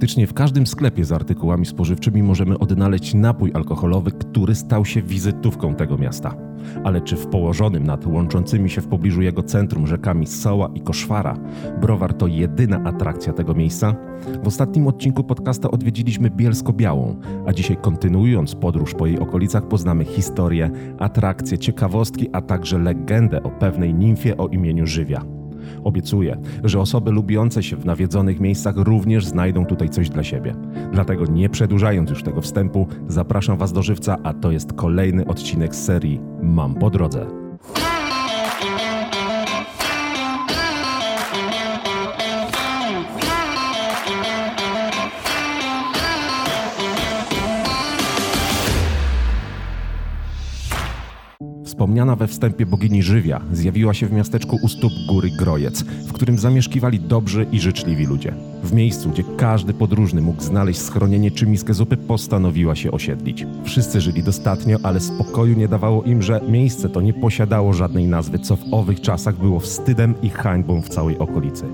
praktycznie w każdym sklepie z artykułami spożywczymi możemy odnaleźć napój alkoholowy, który stał się wizytówką tego miasta. Ale czy w położonym nad łączącymi się w pobliżu jego centrum rzekami Soła i Koszwara browar to jedyna atrakcja tego miejsca? W ostatnim odcinku podcasta odwiedziliśmy Bielsko-Białą, a dzisiaj kontynuując podróż po jej okolicach poznamy historię, atrakcje, ciekawostki, a także legendę o pewnej nimfie o imieniu Żywia. Obiecuję, że osoby lubiące się w nawiedzonych miejscach również znajdą tutaj coś dla siebie. Dlatego nie przedłużając już tego wstępu, zapraszam Was do żywca, a to jest kolejny odcinek serii Mam po drodze. Wspomniana we wstępie bogini żywia zjawiła się w miasteczku u stóp góry Grojec, w którym zamieszkiwali dobrzy i życzliwi ludzie. W miejscu, gdzie każdy podróżny mógł znaleźć schronienie czy miskę zupy, postanowiła się osiedlić. Wszyscy żyli dostatnio, ale spokoju nie dawało im, że miejsce to nie posiadało żadnej nazwy, co w owych czasach było wstydem i hańbą w całej okolicy.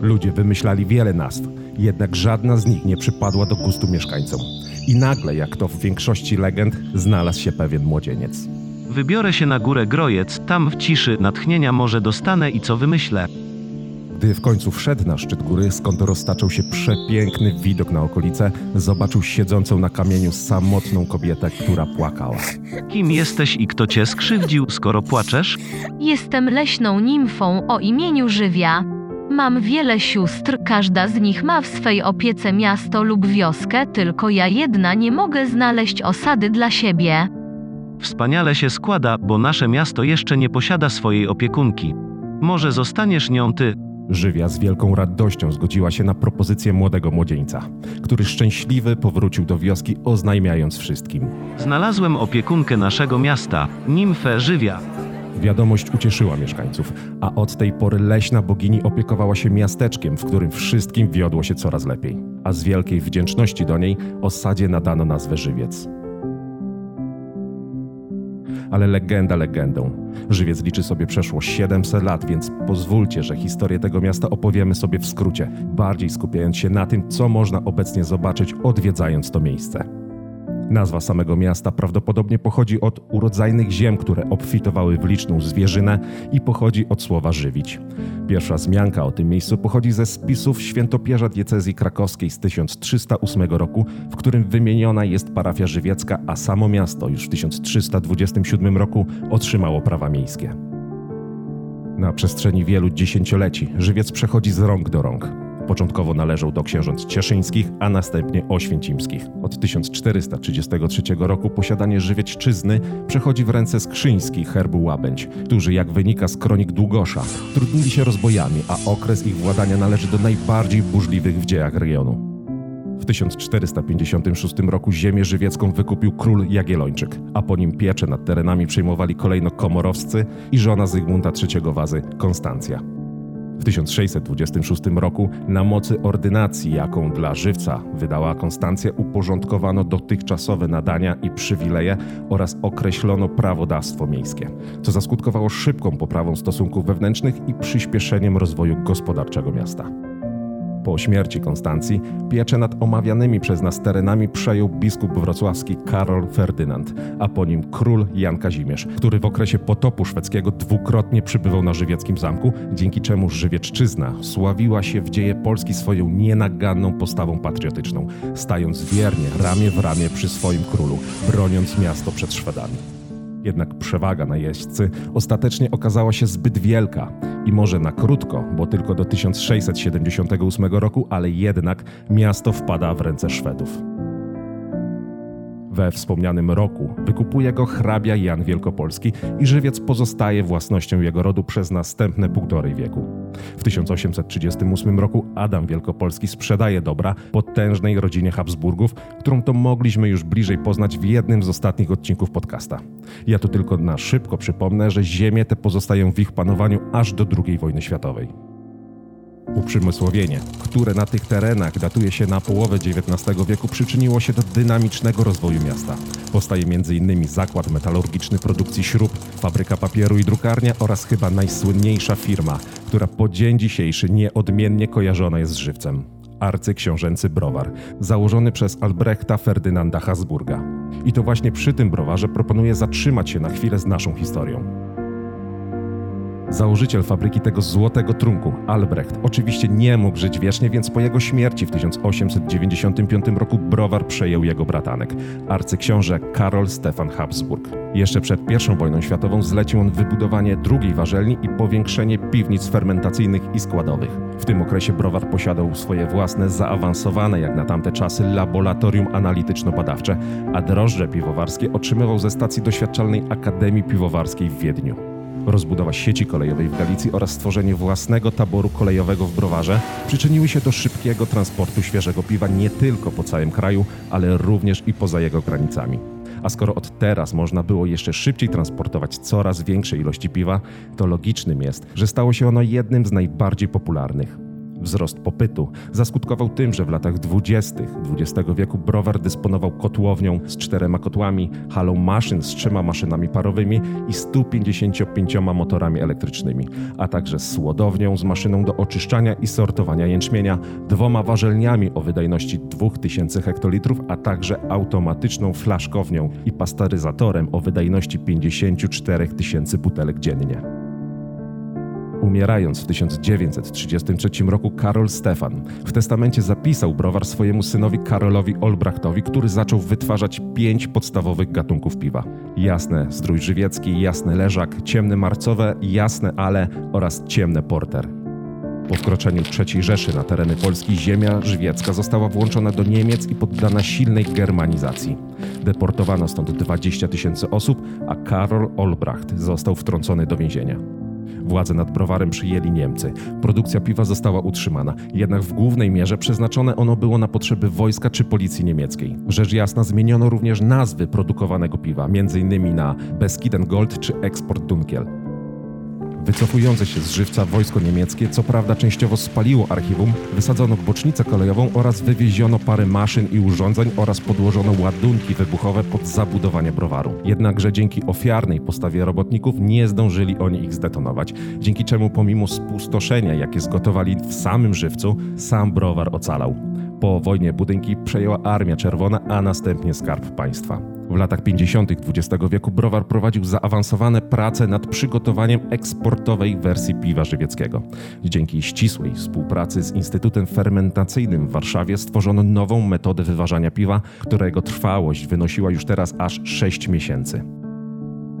Ludzie wymyślali wiele nazw, jednak żadna z nich nie przypadła do gustu mieszkańcom. I nagle, jak to w większości legend, znalazł się pewien młodzieniec. Wybiorę się na górę Grojec, tam w ciszy natchnienia może dostanę i co wymyślę. Gdy w końcu wszedł na szczyt góry, skąd roztaczał się przepiękny widok na okolice, zobaczył siedzącą na kamieniu samotną kobietę, która płakała. Kim jesteś i kto cię skrzywdził, skoro płaczesz? Jestem leśną nimfą o imieniu Żywia. Mam wiele sióstr, każda z nich ma w swej opiece miasto lub wioskę, tylko ja jedna nie mogę znaleźć osady dla siebie. Wspaniale się składa, bo nasze miasto jeszcze nie posiada swojej opiekunki. Może zostaniesz nią ty. Żywia z wielką radością zgodziła się na propozycję młodego młodzieńca, który szczęśliwy powrócił do wioski, oznajmiając wszystkim. Znalazłem opiekunkę naszego miasta, nimfę Żywia. Wiadomość ucieszyła mieszkańców, a od tej pory leśna bogini opiekowała się miasteczkiem, w którym wszystkim wiodło się coraz lepiej. A z wielkiej wdzięczności do niej osadzie nadano nazwę Żywiec. Ale legenda legendą. Żywiec liczy sobie przeszło 700 lat, więc pozwólcie, że historię tego miasta opowiemy sobie w skrócie, bardziej skupiając się na tym, co można obecnie zobaczyć odwiedzając to miejsce. Nazwa samego miasta prawdopodobnie pochodzi od urodzajnych ziem, które obfitowały w liczną zwierzynę i pochodzi od słowa żywić. Pierwsza wzmianka o tym miejscu pochodzi ze spisów świętopierza diecezji krakowskiej z 1308 roku, w którym wymieniona jest parafia żywiecka, a samo miasto już w 1327 roku otrzymało prawa miejskie. Na przestrzeni wielu dziesięcioleci żywiec przechodzi z rąk do rąk. Początkowo należał do księżąt cieszyńskich, a następnie oświęcimskich. Od 1433 roku posiadanie żywiecczyzny przechodzi w ręce skrzyńskich herbu Łabędź, którzy, jak wynika z kronik Długosza, trudnili się rozbojami, a okres ich władania należy do najbardziej burzliwych w dziejach regionu. W 1456 roku ziemię żywiecką wykupił król Jagiellończyk, a po nim pieczę nad terenami przejmowali kolejno komorowscy i żona Zygmunta III Wazy, Konstancja. W 1626 roku na mocy ordynacji, jaką dla żywca wydała Konstancja, uporządkowano dotychczasowe nadania i przywileje oraz określono prawodawstwo miejskie, co zaskutkowało szybką poprawą stosunków wewnętrznych i przyspieszeniem rozwoju gospodarczego miasta. Po śmierci Konstancji pieczę nad omawianymi przez nas terenami przejął biskup wrocławski Karol Ferdynand, a po nim król Jan Kazimierz, który w okresie potopu szwedzkiego dwukrotnie przybywał na żywieckim zamku, dzięki czemu Żywiecczyzna sławiła się w dzieje Polski swoją nienaganną postawą patriotyczną, stając wiernie ramię w ramię przy swoim królu, broniąc miasto przed Szwedami. Jednak przewaga na jeźdźcy ostatecznie okazała się zbyt wielka i może na krótko, bo tylko do 1678 roku, ale jednak miasto wpada w ręce Szwedów. We wspomnianym roku wykupuje go hrabia Jan Wielkopolski i żywiec pozostaje własnością jego rodu przez następne półtorej wieku. W 1838 roku Adam Wielkopolski sprzedaje dobra potężnej rodzinie Habsburgów, którą to mogliśmy już bliżej poznać w jednym z ostatnich odcinków podcasta. Ja tu tylko na szybko przypomnę, że ziemie te pozostają w ich panowaniu aż do II wojny światowej. Uprzemysłowienie, które na tych terenach datuje się na połowę XIX wieku, przyczyniło się do dynamicznego rozwoju miasta. Powstaje m.in. zakład metalurgiczny produkcji śrub, fabryka papieru i drukarnia oraz chyba najsłynniejsza firma, która po dzień dzisiejszy nieodmiennie kojarzona jest z żywcem arcyksiążęcy browar, założony przez Albrechta Ferdynanda Habsburga. I to właśnie przy tym browarze proponuję zatrzymać się na chwilę z naszą historią. Założyciel fabryki tego złotego trunku, Albrecht, oczywiście nie mógł żyć wiecznie, więc po jego śmierci w 1895 roku browar przejął jego bratanek, arcyksiąże Karol Stefan Habsburg. Jeszcze przed I wojną światową zlecił on wybudowanie drugiej warzelni i powiększenie piwnic fermentacyjnych i składowych. W tym okresie browar posiadał swoje własne, zaawansowane jak na tamte czasy laboratorium analityczno-badawcze, a drożdże piwowarskie otrzymywał ze stacji doświadczalnej Akademii Piwowarskiej w Wiedniu. Rozbudowa sieci kolejowej w Galicji oraz stworzenie własnego taboru kolejowego w Browarze przyczyniły się do szybkiego transportu świeżego piwa nie tylko po całym kraju, ale również i poza jego granicami. A skoro od teraz można było jeszcze szybciej transportować coraz większe ilości piwa, to logicznym jest, że stało się ono jednym z najbardziej popularnych. Wzrost popytu zaskutkował tym, że w latach 20. XX wieku browar dysponował kotłownią z czterema kotłami, halą maszyn z trzema maszynami parowymi i 155 motorami elektrycznymi, a także słodownią z maszyną do oczyszczania i sortowania jęczmienia, dwoma warzelniami o wydajności 2000 hektolitrów, a także automatyczną flaszkownią i pasteryzatorem o wydajności 54 tysięcy butelek dziennie. Umierając w 1933 roku Karol Stefan w testamencie zapisał browar swojemu synowi Karolowi Olbrachtowi, który zaczął wytwarzać pięć podstawowych gatunków piwa. Jasne strój żywiecki, jasne leżak, ciemne marcowe, jasne ale oraz ciemne porter. Po wkroczeniu III Rzeszy na tereny Polski ziemia żywiecka została włączona do Niemiec i poddana silnej germanizacji. Deportowano stąd 20 tysięcy osób, a Karol Olbracht został wtrącony do więzienia. Władze nad browarem przyjęli Niemcy. Produkcja piwa została utrzymana, jednak w głównej mierze przeznaczone ono było na potrzeby wojska czy policji niemieckiej. Rzecz jasna zmieniono również nazwy produkowanego piwa, m.in. na Beskiden Gold czy Export Dunkiel. Wycofujące się z żywca wojsko niemieckie co prawda częściowo spaliło archiwum, wysadzono bocznicę kolejową oraz wywieziono parę maszyn i urządzeń oraz podłożono ładunki wybuchowe pod zabudowanie browaru. Jednakże dzięki ofiarnej postawie robotników nie zdążyli oni ich zdetonować, dzięki czemu pomimo spustoszenia, jakie zgotowali w samym żywcu, sam browar ocalał. Po wojnie budynki przejęła Armia Czerwona, a następnie Skarb Państwa. W latach 50. XX wieku browar prowadził zaawansowane prace nad przygotowaniem eksportowej wersji piwa żywieckiego. Dzięki ścisłej współpracy z Instytutem Fermentacyjnym w Warszawie stworzono nową metodę wyważania piwa, którego trwałość wynosiła już teraz aż 6 miesięcy.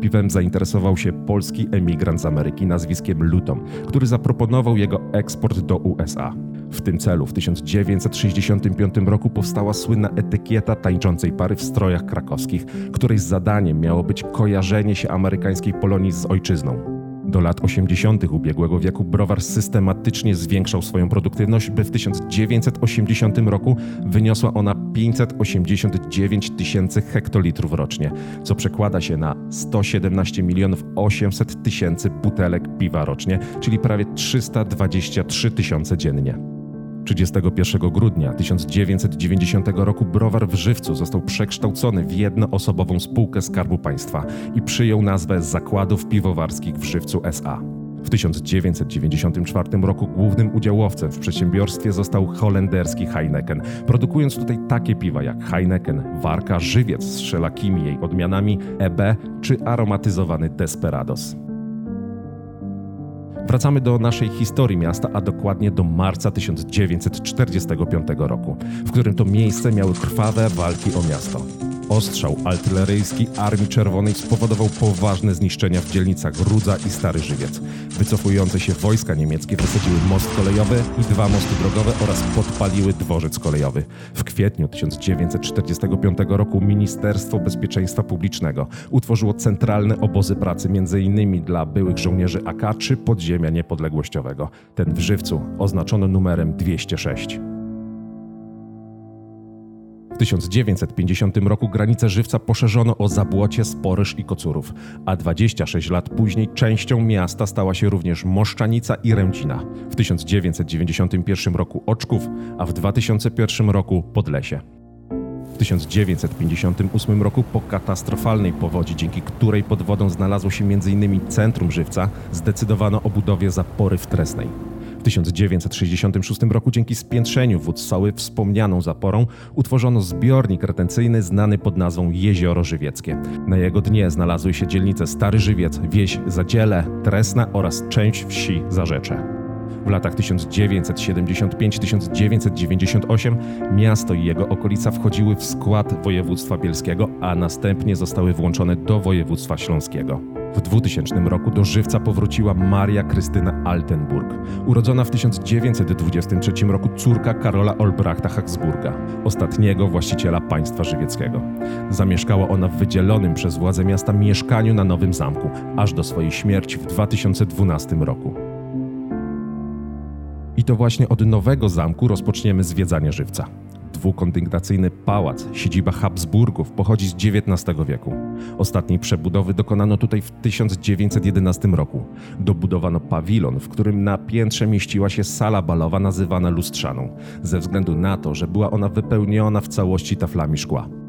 Piwem zainteresował się polski emigrant z Ameryki nazwiskiem Luton, który zaproponował jego eksport do USA. W tym celu w 1965 roku powstała słynna etykieta tańczącej pary w strojach krakowskich, której zadaniem miało być kojarzenie się amerykańskiej Polonii z ojczyzną. Do lat 80. ubiegłego wieku browar systematycznie zwiększał swoją produktywność, by w 1980 roku wyniosła ona 589 tysięcy hektolitrów rocznie, co przekłada się na 117 milionów 800 tysięcy butelek piwa rocznie, czyli prawie 323 tysiące dziennie. 31 grudnia 1990 roku browar w Żywcu został przekształcony w jednoosobową spółkę Skarbu Państwa i przyjął nazwę Zakładów Piwowarskich w Żywcu SA. W 1994 roku głównym udziałowcem w przedsiębiorstwie został holenderski Heineken, produkując tutaj takie piwa jak Heineken, Warka, Żywiec z wszelakimi jej odmianami, EB czy aromatyzowany Desperados. Wracamy do naszej historii miasta, a dokładnie do marca 1945 roku, w którym to miejsce miały krwawe walki o miasto. Ostrzał artyleryjski Armii Czerwonej spowodował poważne zniszczenia w dzielnicach Rudza i Stary Żywiec. Wycofujące się wojska niemieckie wysadziły most kolejowy i dwa mosty drogowe oraz podpaliły dworzec kolejowy. W kwietniu 1945 roku Ministerstwo Bezpieczeństwa Publicznego utworzyło centralne obozy pracy m.in. dla byłych żołnierzy AK czy podziemia niepodległościowego. Ten w Żywcu oznaczono numerem 206. W 1950 roku granice Żywca poszerzono o Zabłocie, Sporyż i Kocurów, a 26 lat później częścią miasta stała się również Moszczanica i Ręcina. W 1991 roku Oczków, a w 2001 roku Podlesie. W 1958 roku po katastrofalnej powodzi, dzięki której pod wodą znalazło się m.in. centrum Żywca, zdecydowano o budowie zapory w Tresnej. W 1966 roku dzięki spiętrzeniu wód Soły wspomnianą zaporą utworzono zbiornik retencyjny znany pod nazwą Jezioro Żywieckie. Na jego dnie znalazły się dzielnice Stary Żywiec, wieś Zadziele, Tresna oraz część wsi Zarzecze. W latach 1975-1998 miasto i jego okolica wchodziły w skład województwa bielskiego, a następnie zostały włączone do województwa śląskiego. W 2000 roku do Żywca powróciła Maria Krystyna Altenburg, urodzona w 1923 roku córka Karola Olbrachta Habsburga, ostatniego właściciela państwa żywieckiego. Zamieszkała ona w wydzielonym przez władze miasta mieszkaniu na Nowym Zamku, aż do swojej śmierci w 2012 roku. I to właśnie od nowego zamku rozpoczniemy zwiedzanie żywca. Dwukondygnacyjny pałac, siedziba Habsburgów, pochodzi z XIX wieku. Ostatniej przebudowy dokonano tutaj w 1911 roku. Dobudowano pawilon, w którym na piętrze mieściła się sala balowa nazywana lustrzaną, ze względu na to, że była ona wypełniona w całości taflami szkła.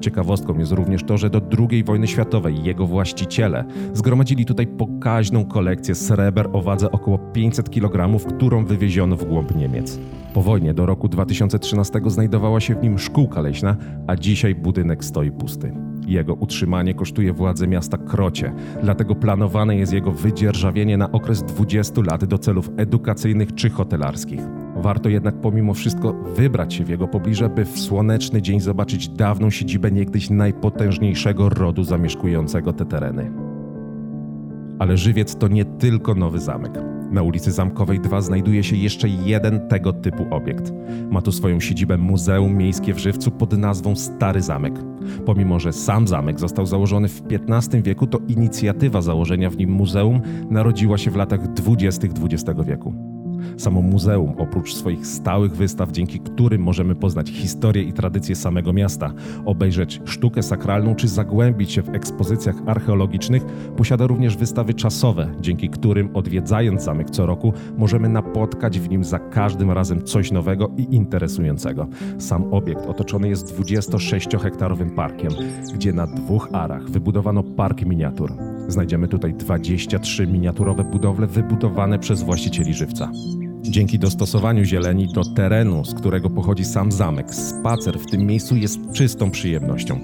Ciekawostką jest również to, że do II wojny światowej jego właściciele zgromadzili tutaj pokaźną kolekcję sreber o wadze około 500 kg, którą wywieziono w głąb Niemiec. Po wojnie do roku 2013 znajdowała się w nim szkółka leśna, a dzisiaj budynek stoi pusty. Jego utrzymanie kosztuje władze miasta krocie, dlatego planowane jest jego wydzierżawienie na okres 20 lat do celów edukacyjnych czy hotelarskich. Warto jednak pomimo wszystko wybrać się w jego pobliże, by w słoneczny dzień zobaczyć dawną siedzibę niegdyś najpotężniejszego rodu zamieszkującego te tereny. Ale Żywiec to nie tylko nowy zamek. Na ulicy Zamkowej 2 znajduje się jeszcze jeden tego typu obiekt. Ma tu swoją siedzibę Muzeum Miejskie w Żywcu pod nazwą Stary Zamek. Pomimo, że sam zamek został założony w XV wieku, to inicjatywa założenia w nim muzeum narodziła się w latach 20. XX wieku. Samo muzeum, oprócz swoich stałych wystaw, dzięki którym możemy poznać historię i tradycje samego miasta, obejrzeć sztukę sakralną czy zagłębić się w ekspozycjach archeologicznych, posiada również wystawy czasowe, dzięki którym odwiedzając zamek co roku możemy napotkać w nim za każdym razem coś nowego i interesującego. Sam obiekt otoczony jest 26-hektarowym parkiem, gdzie na dwóch arach wybudowano park miniatur. Znajdziemy tutaj 23 miniaturowe budowle wybudowane przez właścicieli żywca. Dzięki dostosowaniu zieleni do terenu, z którego pochodzi sam zamek, spacer w tym miejscu jest czystą przyjemnością.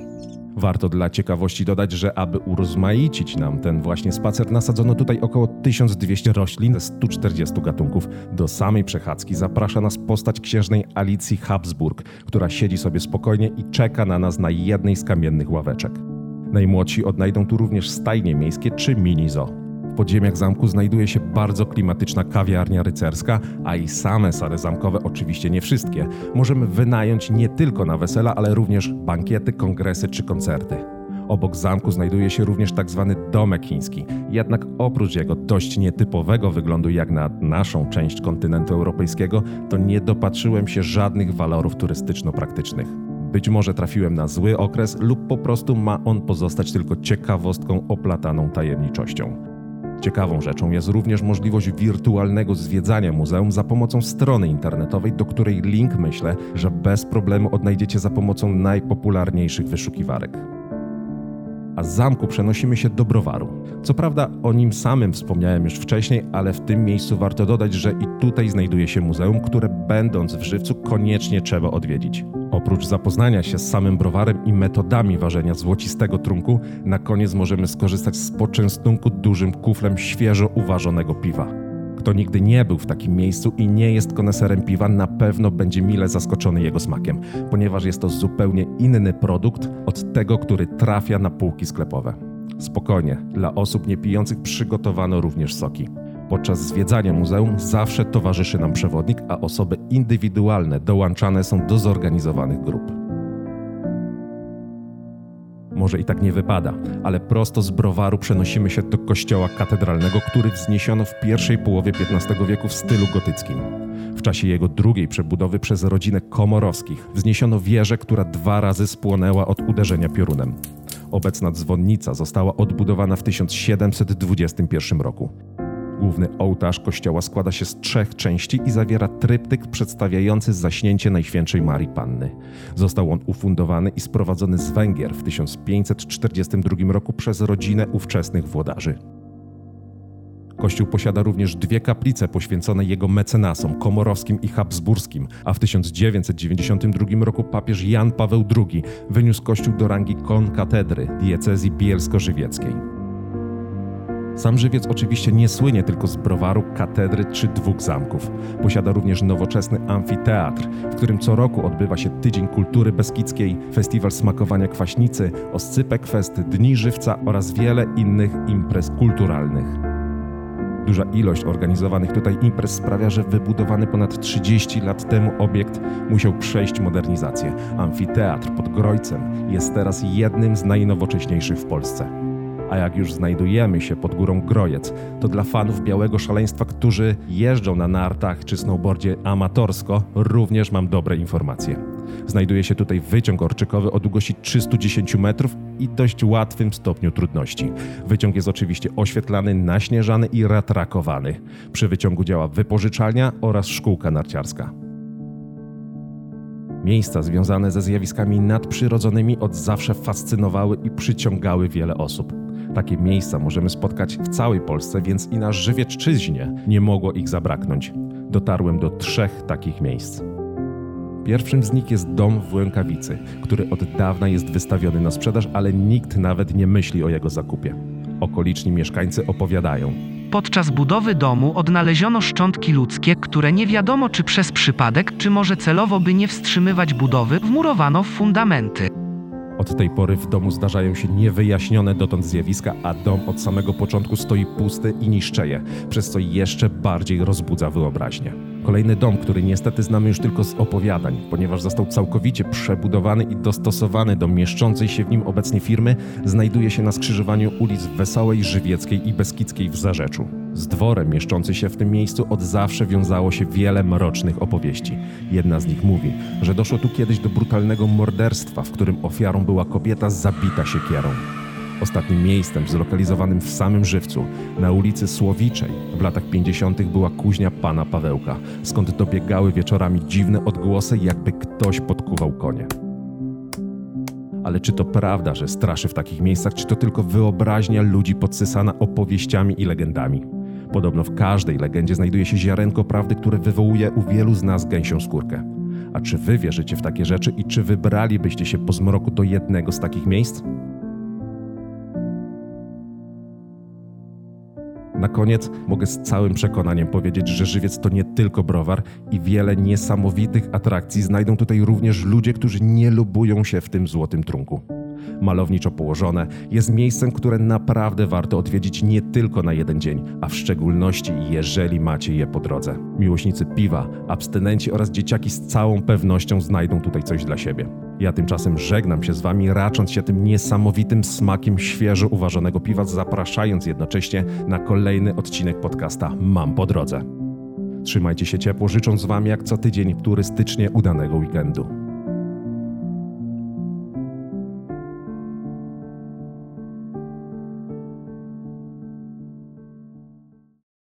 Warto dla ciekawości dodać, że aby urozmaicić nam ten właśnie spacer, nasadzono tutaj około 1200 roślin ze 140 gatunków. Do samej przechadzki zaprasza nas postać księżnej Alicji Habsburg, która siedzi sobie spokojnie i czeka na nas na jednej z kamiennych ławeczek. Najmłodsi odnajdą tu również stajnie miejskie czy mini zoo. W podziemiach zamku znajduje się bardzo klimatyczna kawiarnia rycerska, a i same sale zamkowe, oczywiście nie wszystkie, możemy wynająć nie tylko na wesela, ale również bankiety, kongresy czy koncerty. Obok zamku znajduje się również tak zwany domek chiński. Jednak oprócz jego dość nietypowego wyglądu jak na naszą część kontynentu europejskiego, to nie dopatrzyłem się żadnych walorów turystyczno-praktycznych. Być może trafiłem na zły okres lub po prostu ma on pozostać tylko ciekawostką oplataną tajemniczością. Ciekawą rzeczą jest również możliwość wirtualnego zwiedzania muzeum za pomocą strony internetowej, do której link myślę, że bez problemu odnajdziecie za pomocą najpopularniejszych wyszukiwarek. A z zamku przenosimy się do browaru. Co prawda o nim samym wspomniałem już wcześniej, ale w tym miejscu warto dodać, że i tutaj znajduje się muzeum, które będąc w żywcu koniecznie trzeba odwiedzić. Oprócz zapoznania się z samym browarem i metodami ważenia złocistego trunku, na koniec możemy skorzystać z poczęstunku dużym kuflem świeżo uważonego piwa. Kto nigdy nie był w takim miejscu i nie jest koneserem piwa, na pewno będzie mile zaskoczony jego smakiem, ponieważ jest to zupełnie inny produkt od tego, który trafia na półki sklepowe. Spokojnie, dla osób niepijących przygotowano również soki. Podczas zwiedzania muzeum zawsze towarzyszy nam przewodnik, a osoby indywidualne dołączane są do zorganizowanych grup. Może i tak nie wypada, ale prosto z browaru przenosimy się do kościoła katedralnego, który wzniesiono w pierwszej połowie XV wieku w stylu gotyckim. W czasie jego drugiej przebudowy przez rodzinę Komorowskich wzniesiono wieżę, która dwa razy spłonęła od uderzenia piorunem. Obecna dzwonnica została odbudowana w 1721 roku. Główny ołtarz kościoła składa się z trzech części i zawiera tryptyk przedstawiający zaśnięcie Najświętszej Marii Panny. Został on ufundowany i sprowadzony z Węgier w 1542 roku przez rodzinę ówczesnych włodarzy. Kościół posiada również dwie kaplice poświęcone jego mecenasom komorowskim i habsburskim, a w 1992 roku papież Jan Paweł II wyniósł kościół do rangi konkatedry diecezji bielsko-żywieckiej. Sam Żywiec oczywiście nie słynie tylko z browaru, katedry czy dwóch zamków. Posiada również nowoczesny amfiteatr, w którym co roku odbywa się Tydzień Kultury Beskidzkiej, Festiwal Smakowania Kwaśnicy, Oscypek Fest, Dni Żywca oraz wiele innych imprez kulturalnych. Duża ilość organizowanych tutaj imprez sprawia, że wybudowany ponad 30 lat temu obiekt musiał przejść modernizację. Amfiteatr pod Grojcem jest teraz jednym z najnowocześniejszych w Polsce. A jak już znajdujemy się pod górą Grojec, to dla fanów białego szaleństwa, którzy jeżdżą na nartach czy snowboardzie amatorsko, również mam dobre informacje. Znajduje się tutaj wyciąg orczykowy o długości 310 metrów i dość łatwym stopniu trudności. Wyciąg jest oczywiście oświetlany, naśnieżany i ratrakowany. Przy wyciągu działa wypożyczalnia oraz szkółka narciarska. Miejsca związane ze zjawiskami nadprzyrodzonymi od zawsze fascynowały i przyciągały wiele osób. Takie miejsca możemy spotkać w całej Polsce, więc i na Żywiecczyźnie nie mogło ich zabraknąć. Dotarłem do trzech takich miejsc. Pierwszym z nich jest dom w Łękawicy, który od dawna jest wystawiony na sprzedaż, ale nikt nawet nie myśli o jego zakupie. Okoliczni mieszkańcy opowiadają. Podczas budowy domu odnaleziono szczątki ludzkie, które nie wiadomo czy przez przypadek, czy może celowo by nie wstrzymywać budowy, wmurowano w fundamenty. Od tej pory w domu zdarzają się niewyjaśnione dotąd zjawiska, a dom od samego początku stoi pusty i niszczeje, przez co jeszcze bardziej rozbudza wyobraźnię. Kolejny dom, który niestety znamy już tylko z opowiadań, ponieważ został całkowicie przebudowany i dostosowany do mieszczącej się w nim obecnie firmy, znajduje się na skrzyżowaniu ulic Wesołej, Żywieckiej i Beskidzkiej w Zarzeczu. Z dworem mieszczący się w tym miejscu od zawsze wiązało się wiele mrocznych opowieści. Jedna z nich mówi, że doszło tu kiedyś do brutalnego morderstwa, w którym ofiarą była kobieta zabita siekierą. Ostatnim miejscem zlokalizowanym w samym Żywcu, na ulicy Słowiczej, w latach 50. była kuźnia pana Pawełka, skąd dobiegały wieczorami dziwne odgłosy, jakby ktoś podkuwał konie. Ale czy to prawda, że straszy w takich miejscach, czy to tylko wyobraźnia ludzi podsysana opowieściami i legendami? Podobno w każdej legendzie znajduje się ziarenko prawdy, które wywołuje u wielu z nas gęsią skórkę. A czy wy wierzycie w takie rzeczy i czy wybralibyście się po zmroku do jednego z takich miejsc? Na koniec mogę z całym przekonaniem powiedzieć, że żywiec to nie tylko browar i wiele niesamowitych atrakcji znajdą tutaj również ludzie, którzy nie lubują się w tym złotym trunku. Malowniczo położone, jest miejscem, które naprawdę warto odwiedzić nie tylko na jeden dzień, a w szczególności jeżeli macie je po drodze. Miłośnicy piwa, abstynenci oraz dzieciaki z całą pewnością znajdą tutaj coś dla siebie. Ja tymczasem żegnam się z Wami, racząc się tym niesamowitym smakiem świeżo uważanego piwa, zapraszając jednocześnie na kolejny odcinek podcasta Mam po drodze. Trzymajcie się ciepło, życząc Wam jak co tydzień turystycznie udanego weekendu.